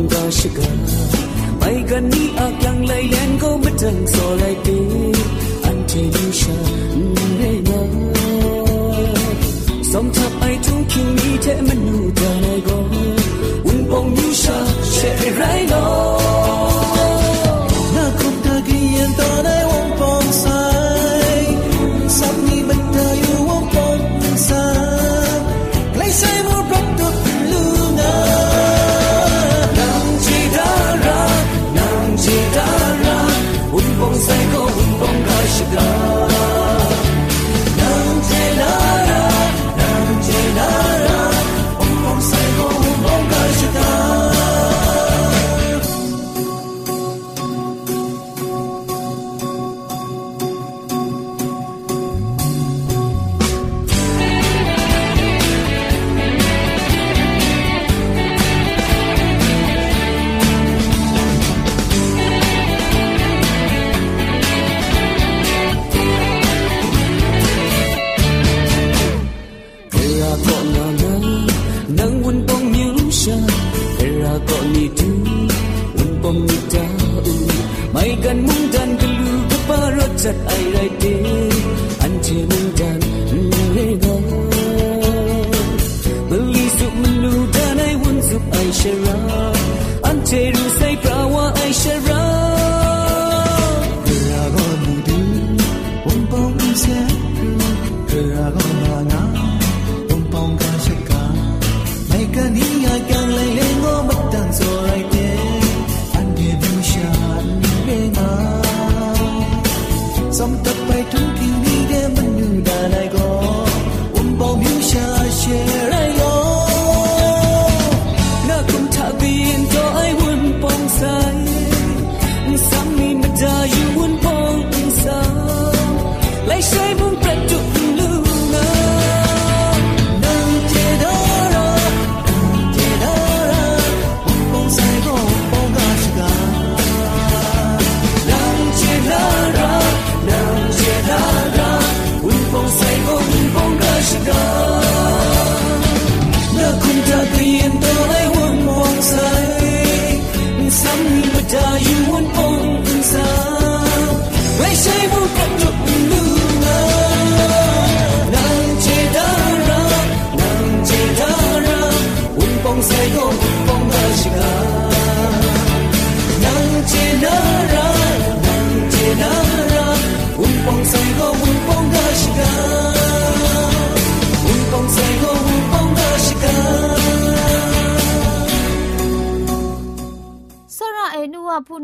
Bonggashiga May gani ak yang layan ko matang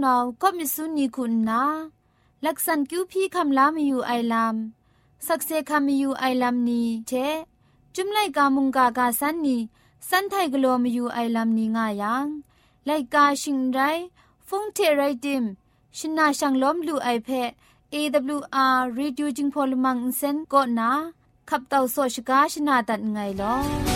นาก็มิสุนีคุณนาลักษณคิวพี่คำลามีอยู่ไอลามสักเซคำมีอยู่ไอลามนี้เชจุมไลกามุงกากาสันนีสันไทกลัวมาอยู่ไอลำนี้ง่ายังไลกาชิงไรฟงเทไรดิมชินาชังล้มลูไอเพะ AWR Reducing Polymer Insen ก็นาขับเต่าโซชกาชนาตัดไงลอ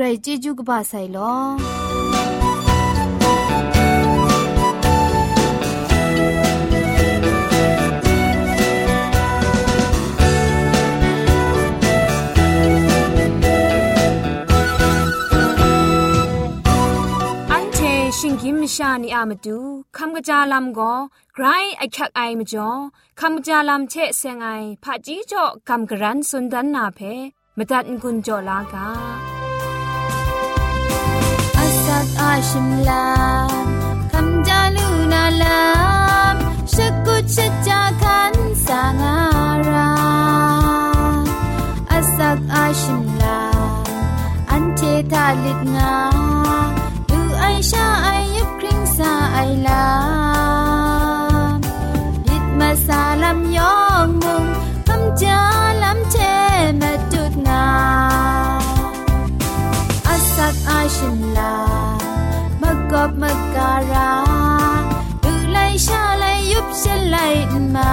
ใครจีจูกบาไซลอชิงกิมชานีอามาดูคำกระจาลำก็ไกรไอคักไอมาจ่อคำกระจาลำเชะเซงไอผาจีจ่อคำกระรันสุนดันนาเพมตัดกุญจ่อลากาากอาชิมลาคำจาลูนาลามชกกุชจาคันสางาราอสักอาชิมลาอันเทตาลิดงาดูไอชาไอยับคริงซาไอลาลิดมาสาลัมยอ อบมกการาดูไลชาไลยุบเชลไลมา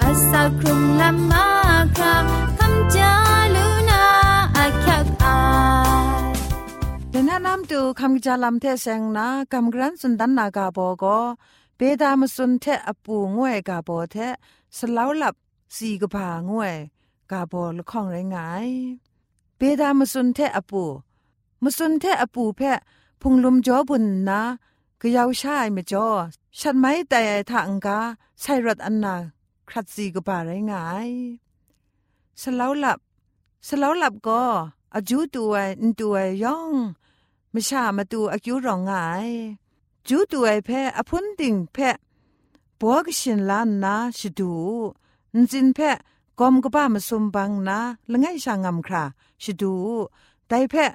อาสาครุมลำมาคราคำจาลูนาอาคักอายเดนนามตูคำจาลำเทเซงนากำกรันสุนดันนากาโบโกเบดามสุนเทอปูงวยกาโบเทสลาวลับสีกผางวยกาโบละข้องไรงายเบดามสุนเทอปู มสุนเทอปูเพะพุงลุมจอบุญนะก็ยาวชายไม่จอฉันไม่แต่ทางกาใช้รถอันนาครัดสีก็ป่าไรง่ายสลาวหลับสลาวหลับก็อาจูตัวอินตัวย่องไม่ชามาตัวอายุรองง่ายจูตัวเพะอพุนติงเพะปัวกชินลานนะชิดูนจินเพะกอมก็ป้ามาสมบังนะละไงช่างงำคราชิดูไดเพะ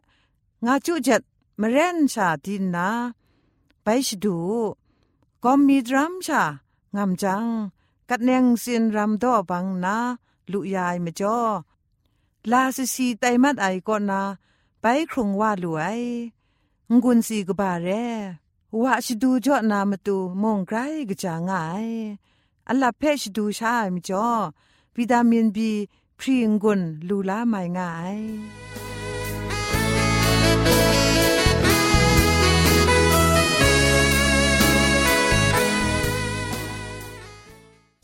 งาจุจัดมเรนชาดินนาไปชดูก็มีดรัมชางามจัง กัดเนงสินรำดอบังนาลุยายมจ่อลาสิสีไตมัดไอก่อนา ไปครุงว่าลวยงุนสีกบาเรว่าชดูจ่อนามาตูมงไกรกจางายอัลลาเพชดูชามจ่อวิตามินบีพรีงกุนลูลาไม่ง่าย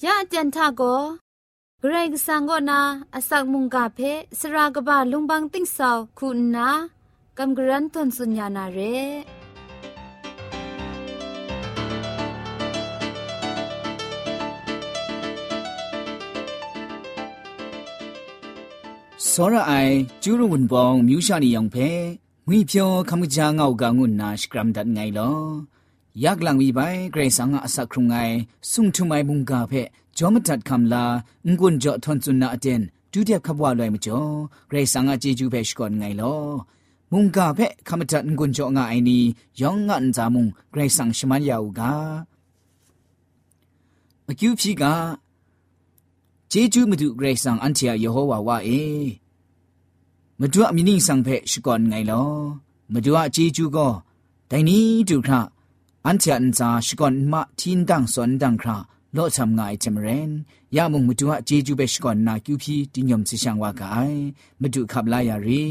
ยะจันทาโกเกรงสังกนาอสักมุงกาเพสรากบะลุงบังติ้งสาวคุณนากำกรันทนสุญญานาเรစောရအိုင်ကျူးရဝန်ပောင်မြူရှာနေအောင်ဖဲ ငွေပြောခမကြငောက်ကငုနာစကရမ်ဒတ်ငိုင်လောယက်လန်ဝီပိုင်ဂရေဆာငါအစခရုငိုင်ဆုံထမိုင်မုန်ကာဖဲဂျောမတတ်ခမ်လာငွန်းကြောထွန်စွန်နာအတင်ဒုတိယခဘွားလွယ်မကျော်ဂရေဆာငါဂျေဂျူဖဲရှကွန်ငိုင်လောမုန်ကာဖဲခမတတ်ငွန်းကြောငါအိုင်နီယောင်ငန်ဇာမုန်ဂရေဆန်ရှမန်ယောကအကျူဖြီကဂျေဂျူမဒုဂရေဆန်အန်တီယာယေဟောဝါဝါအေ มุงเกรซังชมันยาวกาอคิวพีกาเจจูมาดูเกรซังอันเทียยโฮวาว่าเอมาดูมินิสังเพชก่อนไงลอมาดูอาเจจูก็แต่นี้ดูครับอันเทียนซาชกอนมาทินดังสอนดังคราโลทำงายจมเรนยามุงมุตัวเจจูเบชกอนนาคิวพีติยมสิช่างว่ากายมาดูขับลายารี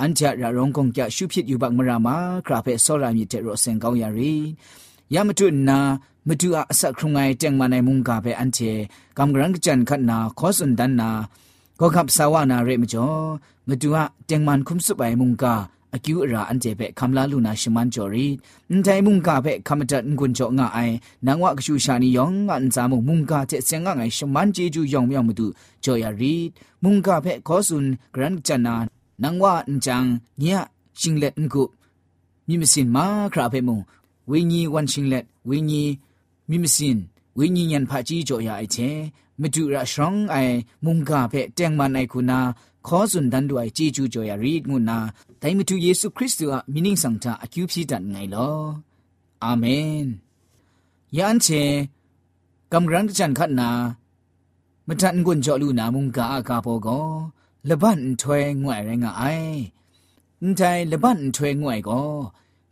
อันเทียระรงกงจะชุพิดอยู่บักมรามาคราเพสอรามีเตโรเซงกายารียามาดูนามาดูอาสักครุงไงเจงมาในมุงกาเพอันเทกำกรังจันขัดนาขอสุนดันนา ก็ขับสาวานาเรมจ่อมาดูอาเจงมันคุมสุบไปมุงกา အကျူအရာအန်ကျေဖက်ခမလာလူနာရှမန်ကျော်ရီအန်တိုင်မုန်ကဖက်ခမတန်ကွန်ကျော်ငါအိုင်နန်ဝကရှူရှာနီယောင်ငါအန်ဇာမုန်မုန်ကတဲ့စင်ငါငိုင်ရှမန်ဂျေဂျူယောင်မြောင်မတူကျော်ရရီမုန်ကဖက်ခေါ်ဆွန်ဂရန်ချနာနန်ဝအန်ချန်ညရှင်လက်ငုမြမစင်မာခရာဖက်မုန်ဝင်းကြီးဝန်ရှင်လက်ဝင်းကြီးမြမစင်ဝင်းကြီးညန်ဖာကြီးကျော်ရအိုင်ချေ မတူရရှောင်းအိုင်မုန်ကဖက်တန်မန်အိုင်ခုနာခေါ်စွန်ဒန်ဒွိုင်ဂျေဂျူကျော်ရရီငုနာတိုင်မတူယေရှုခရစ်တုအမီနင်းဆောင်တာအကျူဖြစ်တတ်ငိုင်လောအာမင်ယန်ချေကမ်ဂရန်ချန်ခတ်နာမတန်ကွန်ကြောလူနာမုန်ကာအကာပေါ်ကောလဘန်ထွဲငွဲ့ရငါအိုင်အန်တိုင်လဘန်ထွဲငွဲ့ကော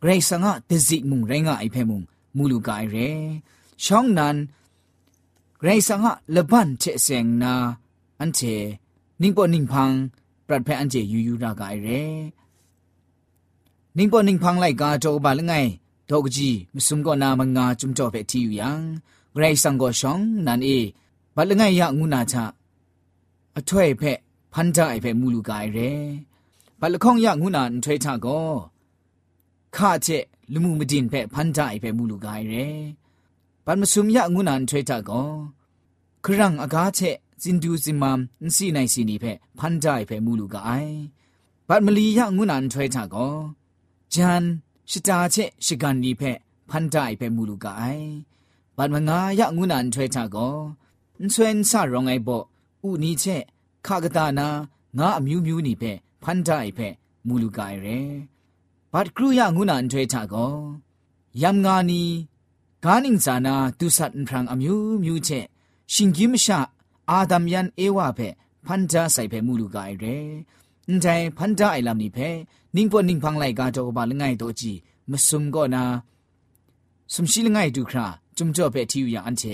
ဂရိတ်ဆန်ငါတစီမုန်ရငါအိဖဲမုန်မူလူကိုင်ရဲရှောင်းနန် ဂရိတ်ဆန်ငါလဘန်ချေစ ेंग နာအန်ချေနင်းပေါ်နင်းဖန်းပရတ်ဖဲအန်ချေယူယူရာကိုင်ရဲနင်းပေါ်နင်းဖန်းလိုက်ကတော့ဘာလငိုင်တော့ကြီးမစုံကောနာမငါจุมจ่อပဲတီယူယံဂရိတ်ဆန်ကိုရှောင်းနန်အေဘာလငိုင်ရငုနာချအထွဲ့ဖက်ဖန်ကြိုင်ဖက်မူလူကိုင်ရဲဘာလခေါင်ရငုနာအထွဲ့ချကောခါချက်လူမှုမတင်ဖက်ဖန်ကြိုင်ဖက်မူလူကို င်ရဲဘာမစုံရငုနာအထွဲ့ချကောခရံအကားချက်စင်ဒူစင်မမ်နစီနိုင်စီနီဖက်ဖန်ကြိုင်ဖက်မူလူကအိုင်ဘတ်မလီယငုနန်ထွဲချကောဂျန်ရှတာချက်ရှကန်နီဖက်ဖန်ကြိုင်ဖက်မူလူကအိုင်ဘတ်မငါယငုနန်ထွဲချကောအန်ဆွန်ဆာရောငိုင်ဘောဥနီချက်ခါကတာနာငါအမျိုးမျိုးနီဖက်ဖန်ကြိုင်ဖက်မူလူကအိုင်ရဲဘတ်ကရူယငုနန်ထွဲချကောယမ်ငါနီ กานิงจานาตุสัตนพรังอมยูมิวเชชิงกิมชะอาดัมยันเอวะเพพันจาใส่เพมูลูกาไอเรนใจพันจาไอลำนี้เพนิ่งพอนิ่งพังไลกาจอกบาลง่ายโตจีมสุมก็นาสมชิลง่ายดูคราจุมจ่อเพทิวอย่างอันเช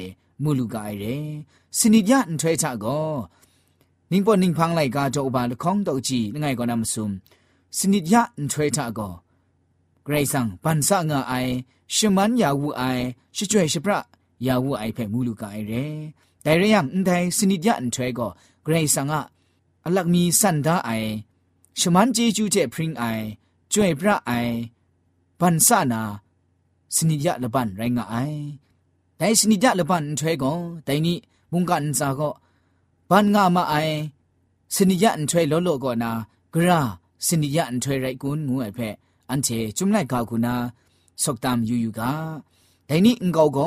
มูลูกาไอเรสนิยะอันเทชะก็นิ่งพอนิ่งพังไลกาจอกบาลของโตจีง่ายก็นามสุมสนิยะอันเทชะก็ไกรสังปันสะงาไอ ရှมันยาวูไอช่วရှကျွဲ့ยาวูไอဝူအိုင်ဖဲเร่แต่เรื่องဒိုင်ရယမ်အန်တိုင်စနိဒယန်ထွဲကိုဂရိဆန်ငါအလကမီมันจีจูเจพริ่ရင်အိုင်ကျွဲ့ပရအိုင်สนิยะละบันไรงไอแต่สนิยะละบันช่วยก็แต่นี้มุงกันซาก็บันงามาไอสนิยะช่วยลดโลก็นนะกระสนิยะช่วยไรกุนงูไอเพ่อันเชจุมไลกากุนา စောက်တမ်ယူယူကဒိုင်နီအင်ကောက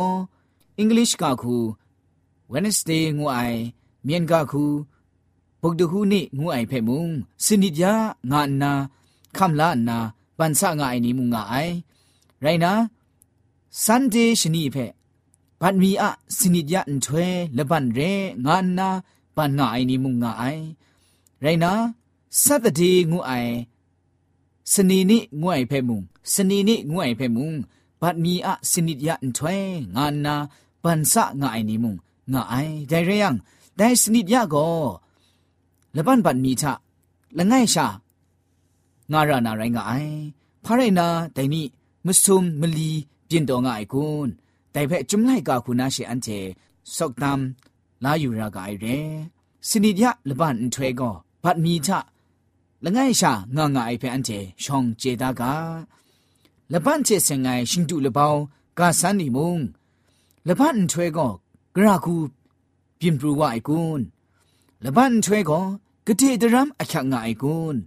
အင်္ဂလိပ်ကခု Wednesday ငွအိုင်မြန်ကခုဘုဒ္ဓခုနိငွအိုင်ဖဲ့မုံစနိပြငါနာခမ်လာနာပန်ဆာငါအိုင်နီမုငါအိုင်ရိုင်နာ Sunday ရှနိဖဲ့ဘတ်မီအစနိပြအန်ထွဲလဘန်ရဲငါနာပန်ငါအိုင်နီမုငါအိုင်ရိုင်နာ Saturday ငွအိုင် အိုင်စနီနိငူအိုင်ဖဲမုံစနီနိငူအိုင်ဖဲမုံဘတ်မီအစနိဒယာအန်ထွဲငါနာပန်ဆာငါအိုင်နီမုံငါအိုင်ဒိုင်ရယံဒိုင်စနိဒယာကိုလပန်ပတ်မီချလငိုင်ရှာငါရနာရိုင်းကအိုင်ဖာရိုင်နာတိုင်နီမဆုမ်မလီပြင်တော်ငါအိုင်ကွန်းတိုင်ဖက်จุမ်လိုက်ကာခုနာရှေအန်ချေစောက်တမ်လာယူရာကအိုင်ရဲစနိဒယလပန်ထွဲကောဘတ်မီချ လငိုင်ရှာငါငါအိုင်ဖက်အန်ချေရှောင်းကျေတာကလပန်ချေစငိုင်ရှင်တူလပောင်းကဆန်နီမုံလပန်ထွဲကောဂရာကူပြင်ပရဝအိုင်ကွန်းလဘန်ထွဲကိုဂတိဒရမ်အခငါအိုင်ကွန်း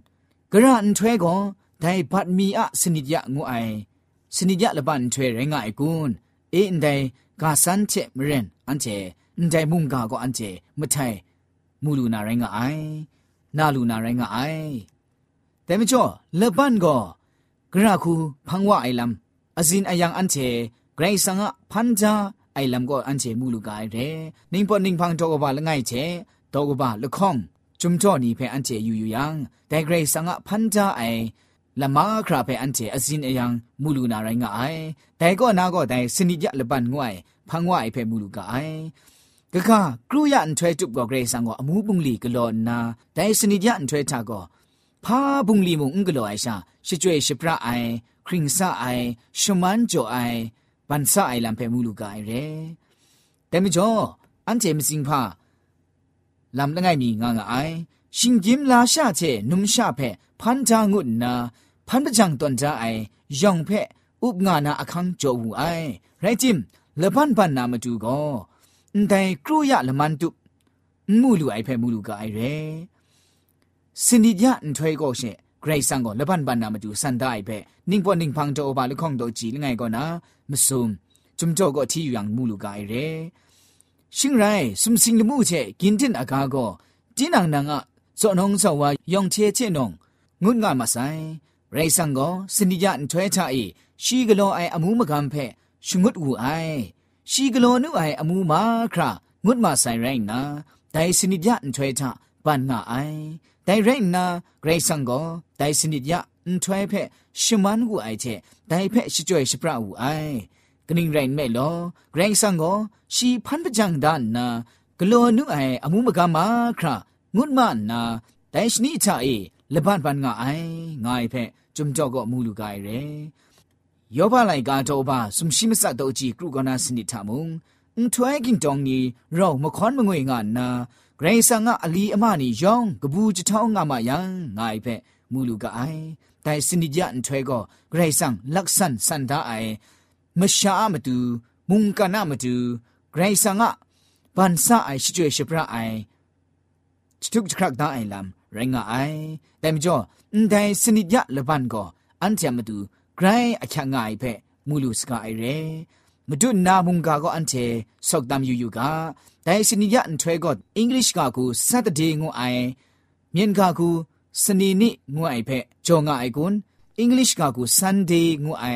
ဂရန်ထွဲကိုဒိုင်ဘတ်မီအစနိဒယငူအိုင်စနိဒယလဘန်ထွဲရငါအိုင်ကွန်းအင်းဒိုင်ဂါဆန်ချေမရင်အန်ချေအန်ဒိုင်မုန်ဂါကိုအန်ချေမထိုင်မူလူနာရိုင်းကအိုင် နာလူနာရိုင်းကအိုင်แต่ไม่จ่อลบันก็กระคูพังว่าไอลำอซินอายังอันเชไกรสังะพันจาไอลำก็อันเชมูลูกายเรนิ่งปอนิ่งพังโตกบาละไงเชတောကဘာလခေါင်จุมจ่อนี่เพ่อันเจยูยูยังแต่เกรซังะพันจาไอละมาคราเพ่อันเจอซินเอยังมูลูนาไรงะไอแต่ก็นาก็แต่สนิยะละบันงวยพังว่าไอเพ่มูลูกะไอ กะกะกรูยะอันทเวจุบก็เกรซังก็อมูปุงลีกลอนาแต่สนิยะอันทเวทาก็พาบุงลีมุงกลอไอชาชิจวยชิปราไอคริงซาไอชมันจ่อไอปันซาไอลัมเพ่มูลูกะไอเรแต่มจ่ออันเจมสิงพาลำละไงมีงางไอชิงกิมลาชาเชนุมชาเพพันจางุนนา พันปะจังตอนจ้าไอยองเพอุบงานาอคังโจวูไอไรจิมเลบันบันนามาดูก็ แต่ครูยะละมันตุมูลูไอเพมูลูกาไอเรสินิยะอันถวยก็เชเกรซังก็ละบันบันนามาดูสันได้เพนิ่งปอนิ่งพังโจอบาลุคองโตจีลไงก็นะมซุมจุมโจก็ที่อยู่อย่างมูลูกาไอเรชิงไรสุมสิงลมูเชกินตินอากาก็จินังนังอะสอนงสาวายองเชเชนงงุดงามาไซไรซังก็สินิยะอันถวยชาอีชีกโลไออมูมะกันเพชงุดอูไอ ชีกโลนุไออมูมาครางุดมาไซไรนะไดสินิยะอันถวยชาปันงาไอไดไรนะไรซังก็ไดสินิยะอันถวยเพชมันอูไอเชไดเพชจ่วยชปราอูไอกนิ่งไรไม่ลอไรซังก็ชีพันปจังดานนะกโลนุไออมูมะกันมาครางุดมานะไดชนิชาเอเลบันปันงาไองายเพจุมจอกก็มูลูกายเร ယောဘလိုက်ကတော့ပါစုံရှိမစတော့ကြည့်ကရုကနာစနိထမုံအန်ထွဲကင်တောင်နီရောမခွန်မငွေငါနာဂရိဆာငါအလီအမနီယောင်ကပူးချထောင်းငါမယံငိုင်ဖက်မူလူကအိုင်တိုင်စနိကြအန်ထွဲကိုဂရိဆန်လက်ဆန်စန်ဒါအိုင်မရှာမတူမုန်ကနာမတူဂရိဆာငါဘန်ဆာအိုင်ရှိကျွေရှိပရာအိုင်စတုကခရက်ဒါအိုင်လမ်ရင်ငါအိုင်တိုင်ကြောအန်တိုင်စနိကြလဘန်ကိုအန်ချမတူไก รอคังไงเพมูลูสกาไอเรมดุนามุงกาก็อันเทสอกตามยูยูกาแต่สินิยะอันทเวก็อังกฤษกากูสัตเดงูไอเมียนกากูสนีนิงูไอเพจงไอกุนอังกฤษกากูซันเดงูไอ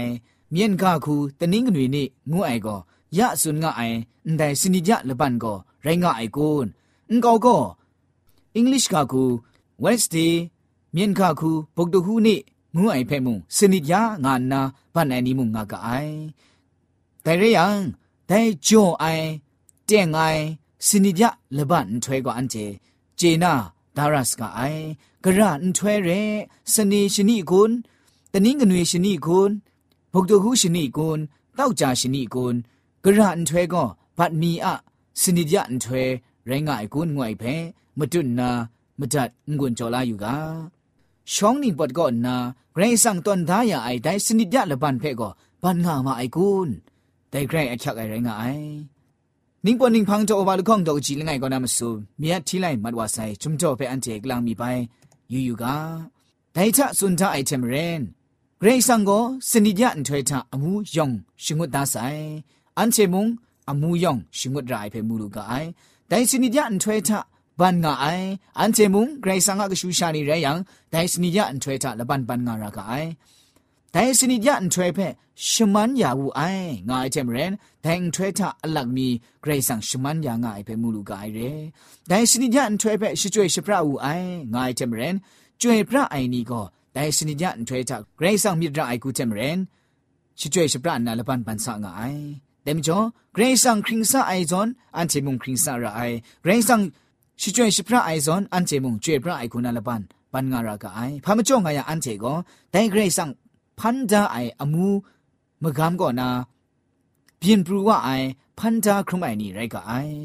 เมียนกากูตะนิงกนุยนิงูไอก็ยะสุนงาไอแต่สินิยะละบันก็ไร ငူအိုင်ဖဲမှုစနိပြာငါနာဗနန်နီမှုငါကအိုင်ဒရယံဒဲဂျွန်အိုင်တဲ့ငိုင်စနိပြလဘန်ထွဲကအန်ကျေဂျေနာဒါရတ်ကအိုင်ဂရန်ထွဲရဲစနေရှင်နီကွန်းတနင်းငွေရှင်နီကွန်းဘုတ်တခုရှင်နီကွန်းတောက်ကြရှင်နီကွန်းဂရန်ထွဲကောဘတ်မီအစနိပြန်ထွဲရိုင်းငိုင်ကွန်းငွိုင်ဖဲမတွနာမဒတ်ငွန်းကြော်လာယူကား ช่องนี่งปดก็นาเกรงสั่งตอนท้ายไอได้สนิดยะละบันเพ่ก็บันงามาไอกุนแต่เกรงไอชักไอไรงาไอ้นิ่งปนนิ่งพังจะอบาลุข้องดอกจีลงไงก็นำมาสูเมียทีไลมัดว่าใส่จุมจ่อไปอันเจกลางมีไปยู่ยูกาแต่ถ้าสุนทาไอเทมเรนเกรงสังก็สนิยะอันถอยทาอมูยองชิงุดตาใส่อันเชมุงอมูยองชิงุดรายเพมูลูกาไอแต่สนิยะอันถอยทา บันงาไออันเจมุงไกรสังกชูชานีเรยังไดสนิยะอันถวยทะละบันบันงารากาไอไดสนิยะอันถวยเพชมันยาวูไองาไอเทมเรนไดอันถวยทะอลักมีไกรสังชมันยางาไอเพมูลูกาไอเรไดสนิยะอันถวยเพชจวยชพระอูไองาไอเทมเรนจวยพระไอนีก็ไดสนิยะอันถวยทะไกรสังมิตรไอกูเทมเรนชจวยชพระนาละบันบันสางาไอเต็มจ่อเกรซังคริงซาไอจอนอันเทมุงคริงซาระไอเกรซัง ซังရှိကျွဲရှိဖရအိုင်ဇွန်အန်ချေမုံကျွဲဖရအိုင်ခုနာလပန်ပန်ငါရာကအိုင်ဖာမကြောငါရအန်ချေကိုဒိုင်ဂရိတ်ဆန်ဖန်ဒါအိုင်အမူမကမ်ကောနာပြင်ပရူဝအိုင်ဖန်ဒါခရုမိုင်နီရိုက်ကအိုင်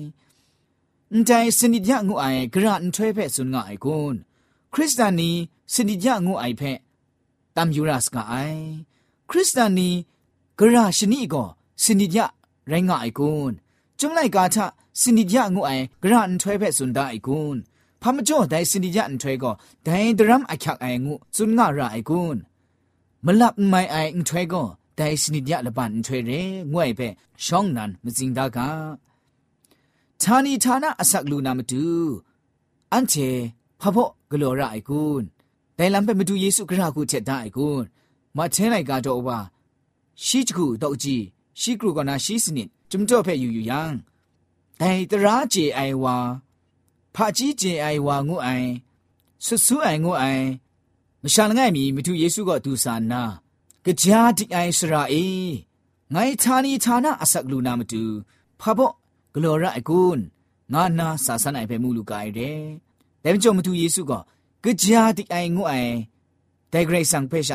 အန်တိုင်စနိဒယငုအိုင်ဂရန်ထွဲဖက်ဆွန်ငါအိုင်ကွန်းခရစ်စတန်နီစနိဒယငုအိုင်ဖက်တမ်ယူရတ်ကအိုင်ခရစ်စတန်နီဂရရှနီကိုစနိဒယရိုင်းငါအိုင်ကွန်းကျုံလိုက်ကာချ สินิยะงูไอกระอันถวยเพสุนดาไอกุนพามจ่อไดสินิยะอันถวยก็ไดดรัมอคักไองูสุนงาระไอกุนมลับไม่ไออันถวยก็ไดสินิยะละบันอันถวยเรงวยเพช่องนั้นมจิงดากาทานีทานะอสักลูนามตูอันเชพะพกโลระไอกุนแต่ลำเป็นมาดูเยซูกระกูเจ็ดได้ไอกุนมาเทนไลกาโตว่าရှိချကူတော့ကြည့်ရှိကရုကနာရှိစနစ်จุมจ่อเพ่ อยู่อยู่ยังแต่ตราเจไอวาพาจีเจไอวางูไอสุสุไองูไอมชาลง่ายมีมิทุเยซูก็ดูสานนากะจาดิไอสราเอไงทานีทานะอสักลูนามาดูพาบกลอระไอกุนงานาสาสันไอเปมูลูกายเดแต่มจ่อมาดูเยซูก็กะจาดิไองูไอแต่เกรซังเพช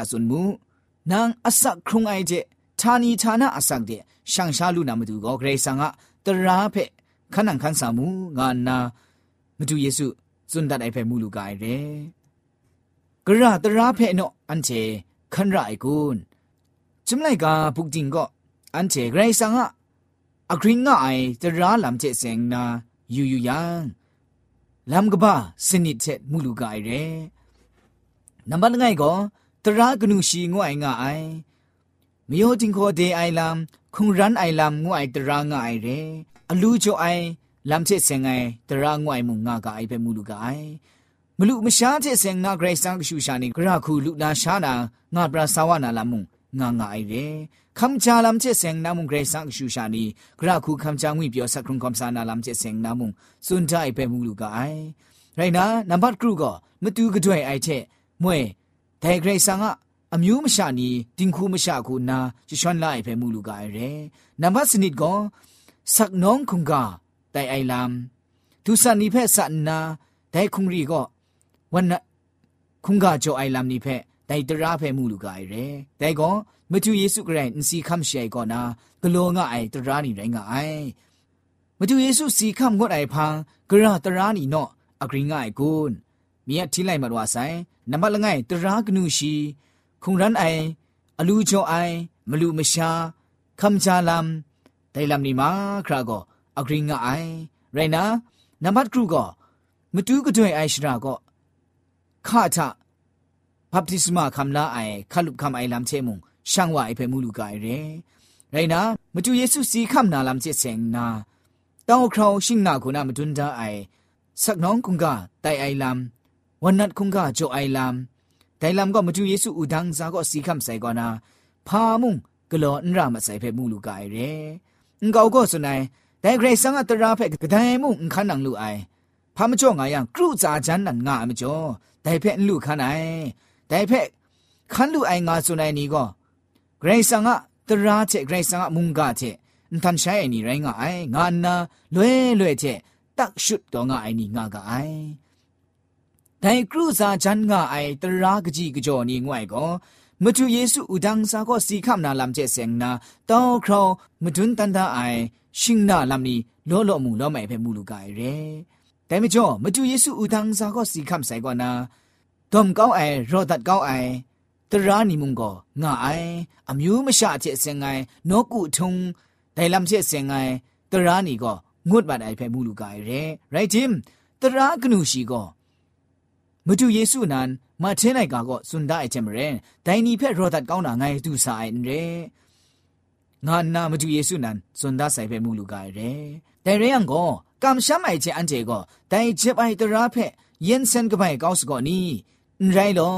าสุนมูนางอสักครุงไอเจทานีทานะอสักเดช่างชาลูนามาดูก็เกรซังอะตราเพခနန်ခန်းစာမူငါနာမတူယေစုစွန်ဒတ်အိုင်ဖဲမူလူကအိုင်ရဲဂရတရာဖဲနော့အန်ချေ คันไรกุนจุมไลกาปุกจิงก็อันเจไกรสังอะอกริงง่ายจะร้าลำเจเสงนาอยู่อยู่ยังลำกบ้าสนิทเจ็ดมูลูกายเรนับบันไงก็ตรากนูชีงวยง่ายมีโอจิงโคเดไอลำคงรันไอลำงวยตรางง่ายเร อลูโจไอลำเจเสงไงตรางวยมุงงากายเป็นมูลูกายမလူမရှားတဲ့စင်နာဂရိတ်ဆန်ကရှူရှာနေဂရခုလူနာရှာနာငါပရာဆဝနာလာမှုငါငါအိုင်ရဲคำจาลำเจเสงนามุงเกรซังชูชานีกระคูคำจางวิเปียวสักครุงคำสานาลำเจเสงนามุงสุนใจไปมุงลูกไอไรนะนับบัดครูก็มตูกระด้วยไอเทมวยแต่เกรซังอะအမျိုးမရှာနီတင်ခုမရှာခုနာချွန်လိုက်ဖဲမူလူကရဲနံပါတ်စနစ်ကော ဆက်နောင်းခုံကတိုင်အိုင်လမ်သူစနီဖဲဆန်နာဒိုင်ခုံရီကောวันนะคุงกาโจไอลามนี่เพไดตราเพมูลูกายเรแต่ก็มจูเยซูกรนสีคำเชยก่อนนะกโลงะไอตรานี่ไรงะไอมจูเยซูสีคำงดไอพังกระตรานี่เนาะอกริงะไอกุนมีอทิไลมาว่าไซนำบัลงไงตรากนูชีคุงรันไออลูโจไอมลูมชาคำจาลามไดลามนี่มาคราก็อกริงะไอไรนะนำบัดครูก็มตูกด้วยไอชราก็ข้าทะบัพติศมาคำลาไอขลุบคำไอลำ ဒိုင်လမ်နီမာခရာကောအဂရင်းငါအိုင်ရိုင်နာနံပါတ်ကရုကောမတူးကတွင်အိုင်ရှရာကောခါထဘပ်တိစမာခမ်လာအိုင်ခလုခမ်အိုင်လမ်ချေမုံရှန်ဝိုင်ဖေမူလူကအိုင်ရဲရိုင်နာမတူယေစုစီခမ်နာလမ်ချေစင်နာတောင်းခရောင်းရှင်းနာကုနာမတွန်းတာအိုင်ဆက်နောင်းကုင္ကတိုင်အိုင်လမ်ဝနတ်ကုင္ကဂျိုအိုင်လမ်တိုင်လမ်ကမတူယေစုဥဒန်းစာကောစီခမ်ဆိုင်ကောနာဖာမုံကလောအန်ရာမဆိုင်ဖေမူလူကအိုင်ရဲ พกระไดมุงขันนังลูไอพามจ่องายังกรูจาจันนันงามจ่อแต่เพนลูกขันไอแต่เพขันลูไองาสุนัยนี้ก็เกรซังอะตราเจเกรซังอะมุงกาเจทันใช้ไอนี่ไรงาไองานนาลวยลวยเจตักชุดตัวงาไอนี่งากาไอแต่กรูซาจันงาไอตรากจีกจอนี่งวยก็ မတူယေစုဥဒန်းစာကိုစီခမ်နာလမ်ကျဲဆင်နာတောင်းခေါမဒွန်းတန်တာအိုင်ရှင်နာလမ်နီလောလောမှုလောမိုင်ဖဲမှုလူကရဲတဲမကျော်မတူယေစုဥဒန်းစာကိုစီခမ်ဆိုင်ကောနာဒုံကောင်းအိုင်ရောဒတ်ကောင်းအိုင်တရာနီမုံကောငါအိုင်အမျိုးမရှာကျဲဆင်ငိုင်နောကုထုံဒိုင်လမ်ကျဲဆင်ငိုင်တရာနီကောငုတ်ပါတိုင်ဖဲမှုလူကရဲရိုက်ဂျင်တရာကနုရှိကောမတူယေစုနန် งดบาดไอเพ่มูลูกายเร่ไรจิมตรากนูชีก็มาดูเยซูนั้นมาเทนไอกาก็สุนได้เจมเรนแต่นี่เพ่รอดัดเก้าหนาไงดูสายเร่งานนามาดูเยซูนั้นสุนได้ใส่เพ่มูลูกายเร่แต่เรื่องก็กำช้ำไอเจอันเจก็แต่เจ็บไอตราเพ่เย็นเซนก็ไปก้าวสก่อนนี่ไรลอ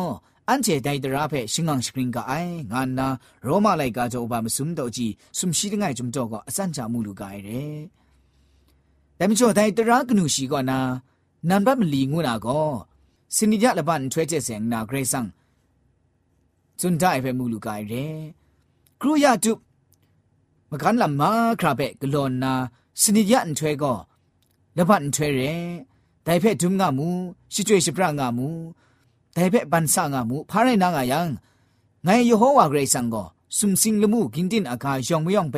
อันเจไดตราเพ่ชิงังสปริงก็ไองานนาโรมาไลกาโจบามสุมโตจีสุมชีดง่ายจุมโตก็อสันจามูลูกายเร่แต่ไม่ชอบไดตรากนูชีก็นานันบัมลีงูนาก็ สินิยะละบันช่วยเจเสียงนาเกรซังจุนได้เพ่มูลูกายเร่ครูยาจุมกันลำมาคราเปกลอนนาสนิยะอันช่วยก็ละบันช่วยเร่แต่เพ่จุมงามูชิจวยชิปรางามูแต่เพ่บันสางามูพาไรนางายังไงยโฮวาเกรซังก็สุมสิงละมูกินดินอากายองไม่ยองเป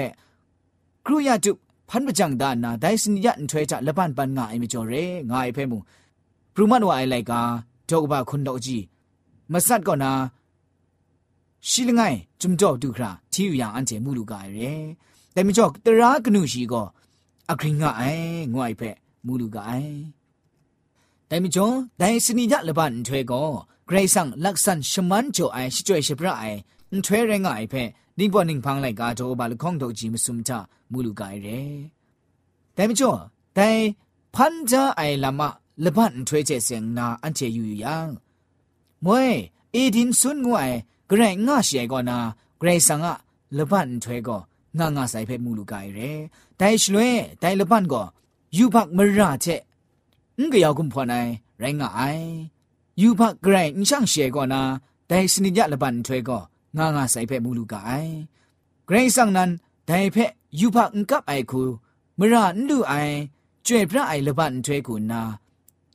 ครูยาจุพันประจังดานาได้สนิยะอันช่วยจะละบันปันงาไอมิจอเร่งาไอเพ่มู ပရမန်ဝိုင်လိုက်ကဒေါကဘခွန်တော့ကြည့်မဆတ်ကောနာရှိလငိုင်းဂျုံတော့ဒုခရာတီယူယံအန်ကျေမူလူကရဲတဲမကျော်တရာကနုရှိကောအခရင်ငါအိုင်ငွိုင်ဖက်မူလူကအိုင်တဲမကျော်ဒိုင်စနီညလပန်ထွဲကောဂရိတ်ဆန်လက်ဆန်ရှမန်ချိုအိုင်ရှိကျွဲရှိပရအိုင်ထွဲရငါအိုင်ဖက်နိဘောနိဖန်းလိုက်ကားတော့ဘာလခေါင်တော့ကြည့်မစုံချမူလူကရဲတဲမကျော်ဒိုင်ဖန်ကြအိုင်လာမ လဘန်ထွေးချက်စင်နာအန်ချေယူယံမွေအီဒင်ဆွန်းငွေဂရိုင်ငါရှေကောနာဂရိုင်ဆန်ကလဘန်ထွေးကောငါငါဆိုင်ဖက်မှုလူကရယ်တိုင်ရှလွဲတိုင်လဘန်ကောယူဖတ်မရချက်ငကရောက်ကွန်ဖွန်နိုင်ရိုင်းငါအိုင်ယူဖတ်ဂရိုင်ရှန့်ရှေကောနာတိုင်စနိညလဘန်ထွေးကောငါငါဆိုင်ဖက်မှုလူကအိုင်ဂရိုင်ဆန်နန်တိုင်ဖက်ယူဖတ်ငကပ်အိုင်ခုမရန်လူအိုင်ကျွေပြအိုင်လဘန်ထွေးကူနာ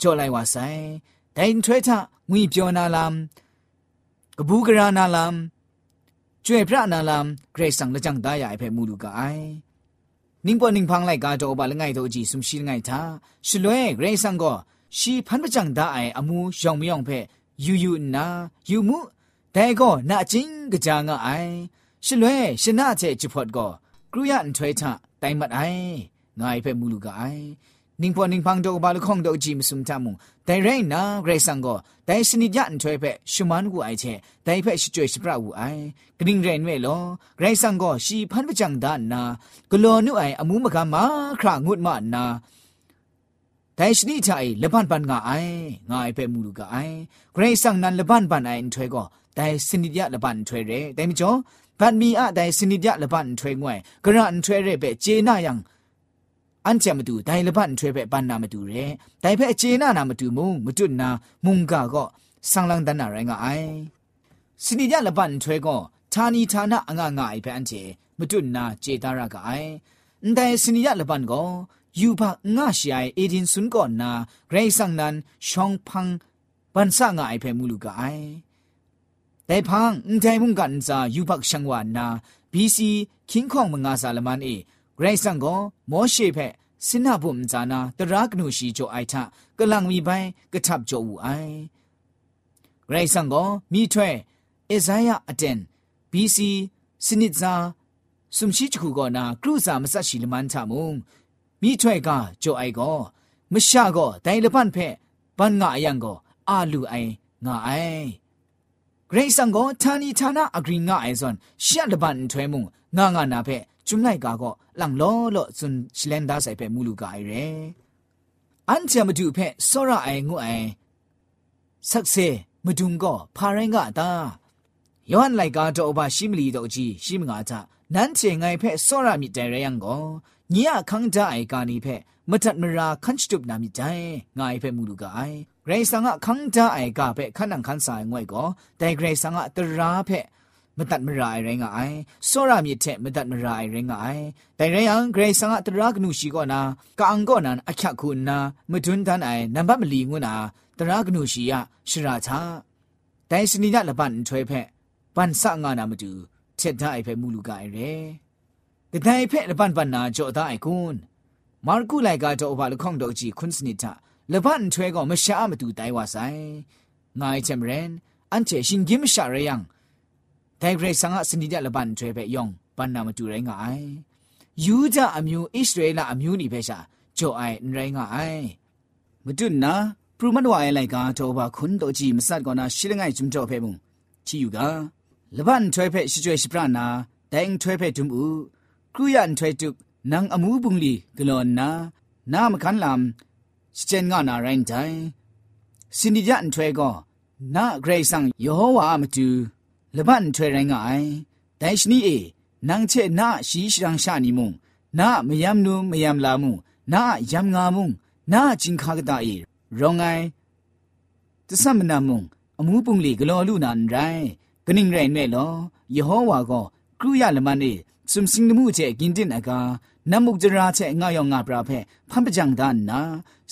ကြော်လိုက်ဝါဆိုင်ဒိုင်ထွဲထငွေပြောနာလမ်ကဘူးကရာနာလမ်ကျွေပြနာလမ်ဂရိတ်ဆန်လကြံဒါရိုင်ဖဲမူလူကအိုင်နင်းပေါ်နင်းဖန်းလိုက်ကတော့ဘာလငိုင်တော့ကြည့်ဆုံရှိငိုင်သာရှလွဲဂရိတ်ဆန်ကိုရှီဖန်ပကြံဒါအိုင်အမူရောင်မြောင်ဖဲယူယူနာယူမှုဒိုင်ကောနာချင်းကြာငါအိုင်ရှလွဲရှနာချက်ချဖို့ကောကရူယန်ထွဲချတိုင်မတ်အိုင်ငါအိုင်ဖဲမူလူကအိုင် นะเจจุพอดก็กรุยันถวยทะไตมัดไองายเพ่มูลูกไอนิ่งพอนิ่งพังโตบาลุคองโตจีมสุมทามุงแต่ไรนะเกรซังก็แต่สนิยันถวยเพ่ชุมันกูไอเชแต่เพ่ชิจวยชิปราอูไอกริงเรนเวลอเกรซังก็ชีพันปจังดานนากลอนุไออมูมกามาครางุดมานาแต่ชนิดใจละบันปันงาไองายเพ่มูลูกไอเกรซังนั้นละบันปันไอถวยก็แต่สนิยะละบันถวยเรแต่มิจ่อบันมีอะแต่สนิยะละบันถวยงวยกระอันถวยเรเปเจนายัง อันจะมาดูแต่ละบันถวยเปปันนามาดูเรแต่เปเจนานามาดูมุงมาจุดนามุงกาก็สังลังดันนาไรงาไอสนิยะละบันถวยก็ทานีทานะอ่างงาไอเปอันเจมาจุดนาเจตารากาไอแต่สนิยะละบันก็ยูบะงาရှိုင်เอดินซุนก่อนนาเกรซังนันชองพังปันสะงาไอเพ่มูลูกาไอแต่พังอุทัยมุงกันซายูบักชังวานาบีซีคิงคองมงาซาลมันเอ ဂရိတ်ဆန်ကိုမောရှိဖက်စင်နာဘုံဇာနာတရာကနုရှိချိုအိုက်ထကလန်မီပိုင်ကထပ်ချိုဝူအိုင်ဂရိတ်ဆန်ကိုမိထွဲအဇိုင်းယအတန် BC စနစ်ဇာစုံရှိချခုကနာကရုစာမဆက်ရှိလမန်ချမုံမိထွဲကချိုအိုက်ကိုမရှာကိုတိုင်လပန်ဖက်ဘန်ငါအယံကိုအာလူအိုင်ငါအိုင်ဂရိတ်ဆန်ကိုဌာနီဌာနအဂရိငါအိုင်ဇွန်ရှက်လပန်ထွဲမုံငါငါနာဖက်ကျွမ်လိုက်ကာကော့ ก็ทานีทานาอกรีงาไอซอนเชียละบันถ้วยมุงงางานาเพ่จุมไลกาก็หลังล้อล้อซุนชเลนดาใส่เพ่มูลูกาไอเรอันเจมาดูเพ่สระไองูไอสักเซมาดุงก็พารงกาตาย้อนไลกาโตอบาชิมลีโตจีชิมงาจานั้นเจไงเพ่สระมิแต่เรยังก็ညခန်းကြအိုင်ကာနီဖက်မတတ်မရာခန့်တုပ်နာမီတိုင်ငိုင်ဖက်မူလူကအိုင်ဂရေဆာငါခန်းကြအိုင်ကဖက်ခန်းနန်ခန်းဆိုင်ငွဲ့ကိုတိုင်ဂရေဆာငါတရာဖက် မတတ်မရာရိုင်းကအိုင်စောရမြစ်တဲ့မတတ်မရာရိုင်းကအိုင်တိုင်ရယံဂရိဆန်ကတရာကနုရှိကောနာကအန်ကောနာအချက်ခုနာမတွန်းတန်းအိုင်နံပါတ်မလီငွနာတရာကနုရှိယရှရာချာတိုင်စနိဒလပန်ထွဲဖက်ပန်ဆငါနာမတူချက်ဒိုင်ဖက်မူလူကအိုင်ရဲတတိုင်ဖက်လပန်ပန်နာကြောဒိုင်ကွန်းမာကုလိုက်ကတော့ဘာလခေါင်တော့ကြည့်ခွန်းစနိတာလပန်ထွဲကောမရှာမတူတိုင်ဝဆိုင်ငိုင်းချမ်ရန်အန်ချေရှင်ဂိမရှာရယံ တိုင်ဂရိတ်ဆန်ကစနိဒလဘန်ထွဲပဲယောင်ဘန်နာမတူရိုင်းကအိုင်ယူဒအမျိုးဣသရေလအမျိုးနီပဲရှာကြောအိုင်ရိုင်းကအိုင်မတူနာပရမတ်ဝိုင်လိုက်ကတော့ဘာခွန်းတော့ကြည့်မဆတ်ကောနာရှိလငိုင်ဂျုံတော့ဖဲမှုချီယူကလဘန်ထွဲဖဲရှိကျွဲရှိပရနာတိုင်ထွဲဖဲဒုံဦးကရူယန်ထွဲတုနန်အမှုပုန်လီဂလောနာနာမကန်လမ်စချန်ငါနာရိုင်းတိုင်စနိဒန်ထွဲကောနာဂရိတ်ဆန်ယေဟောဝါမတူ လဘန်ထွေရင်ငိုင်ဒိုင်ရှနီအေနန်းချေနာရှိရှရန်ရှာနီမုံနာမယမ်နုမယမ်လာမုံနာယမ်ငါမုံနာဂျင်ခါကတာအေရောငိုင်တသမနာမုံအမှုပုန်လီဂလောလူနန်ရိုင်းဂနင်းရိုင်းနဲ့လောယေဟောဝါကကရုယလမန်နေစုံစင်းမှုချေဂင်တင်အကာနမုတ်ကြရာချေငါယောင်ငါပရာဖဲဖမ်ပကြံဒါနာ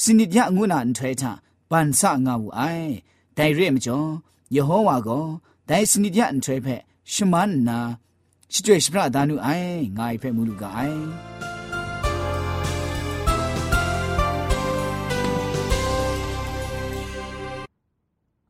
စနိဒယငုနာန်ထွေတာပန်ဆာငါဝူအိုင်ဒိုင်ရဲမကျော်ယေဟောဝါကော ဒိုင်စနိဒျန်ထရေဖက်ရှမန်နာရှိကျွေးရှပရာဒါနုအိုင်ငါအိဖက်မူလူကအိုင်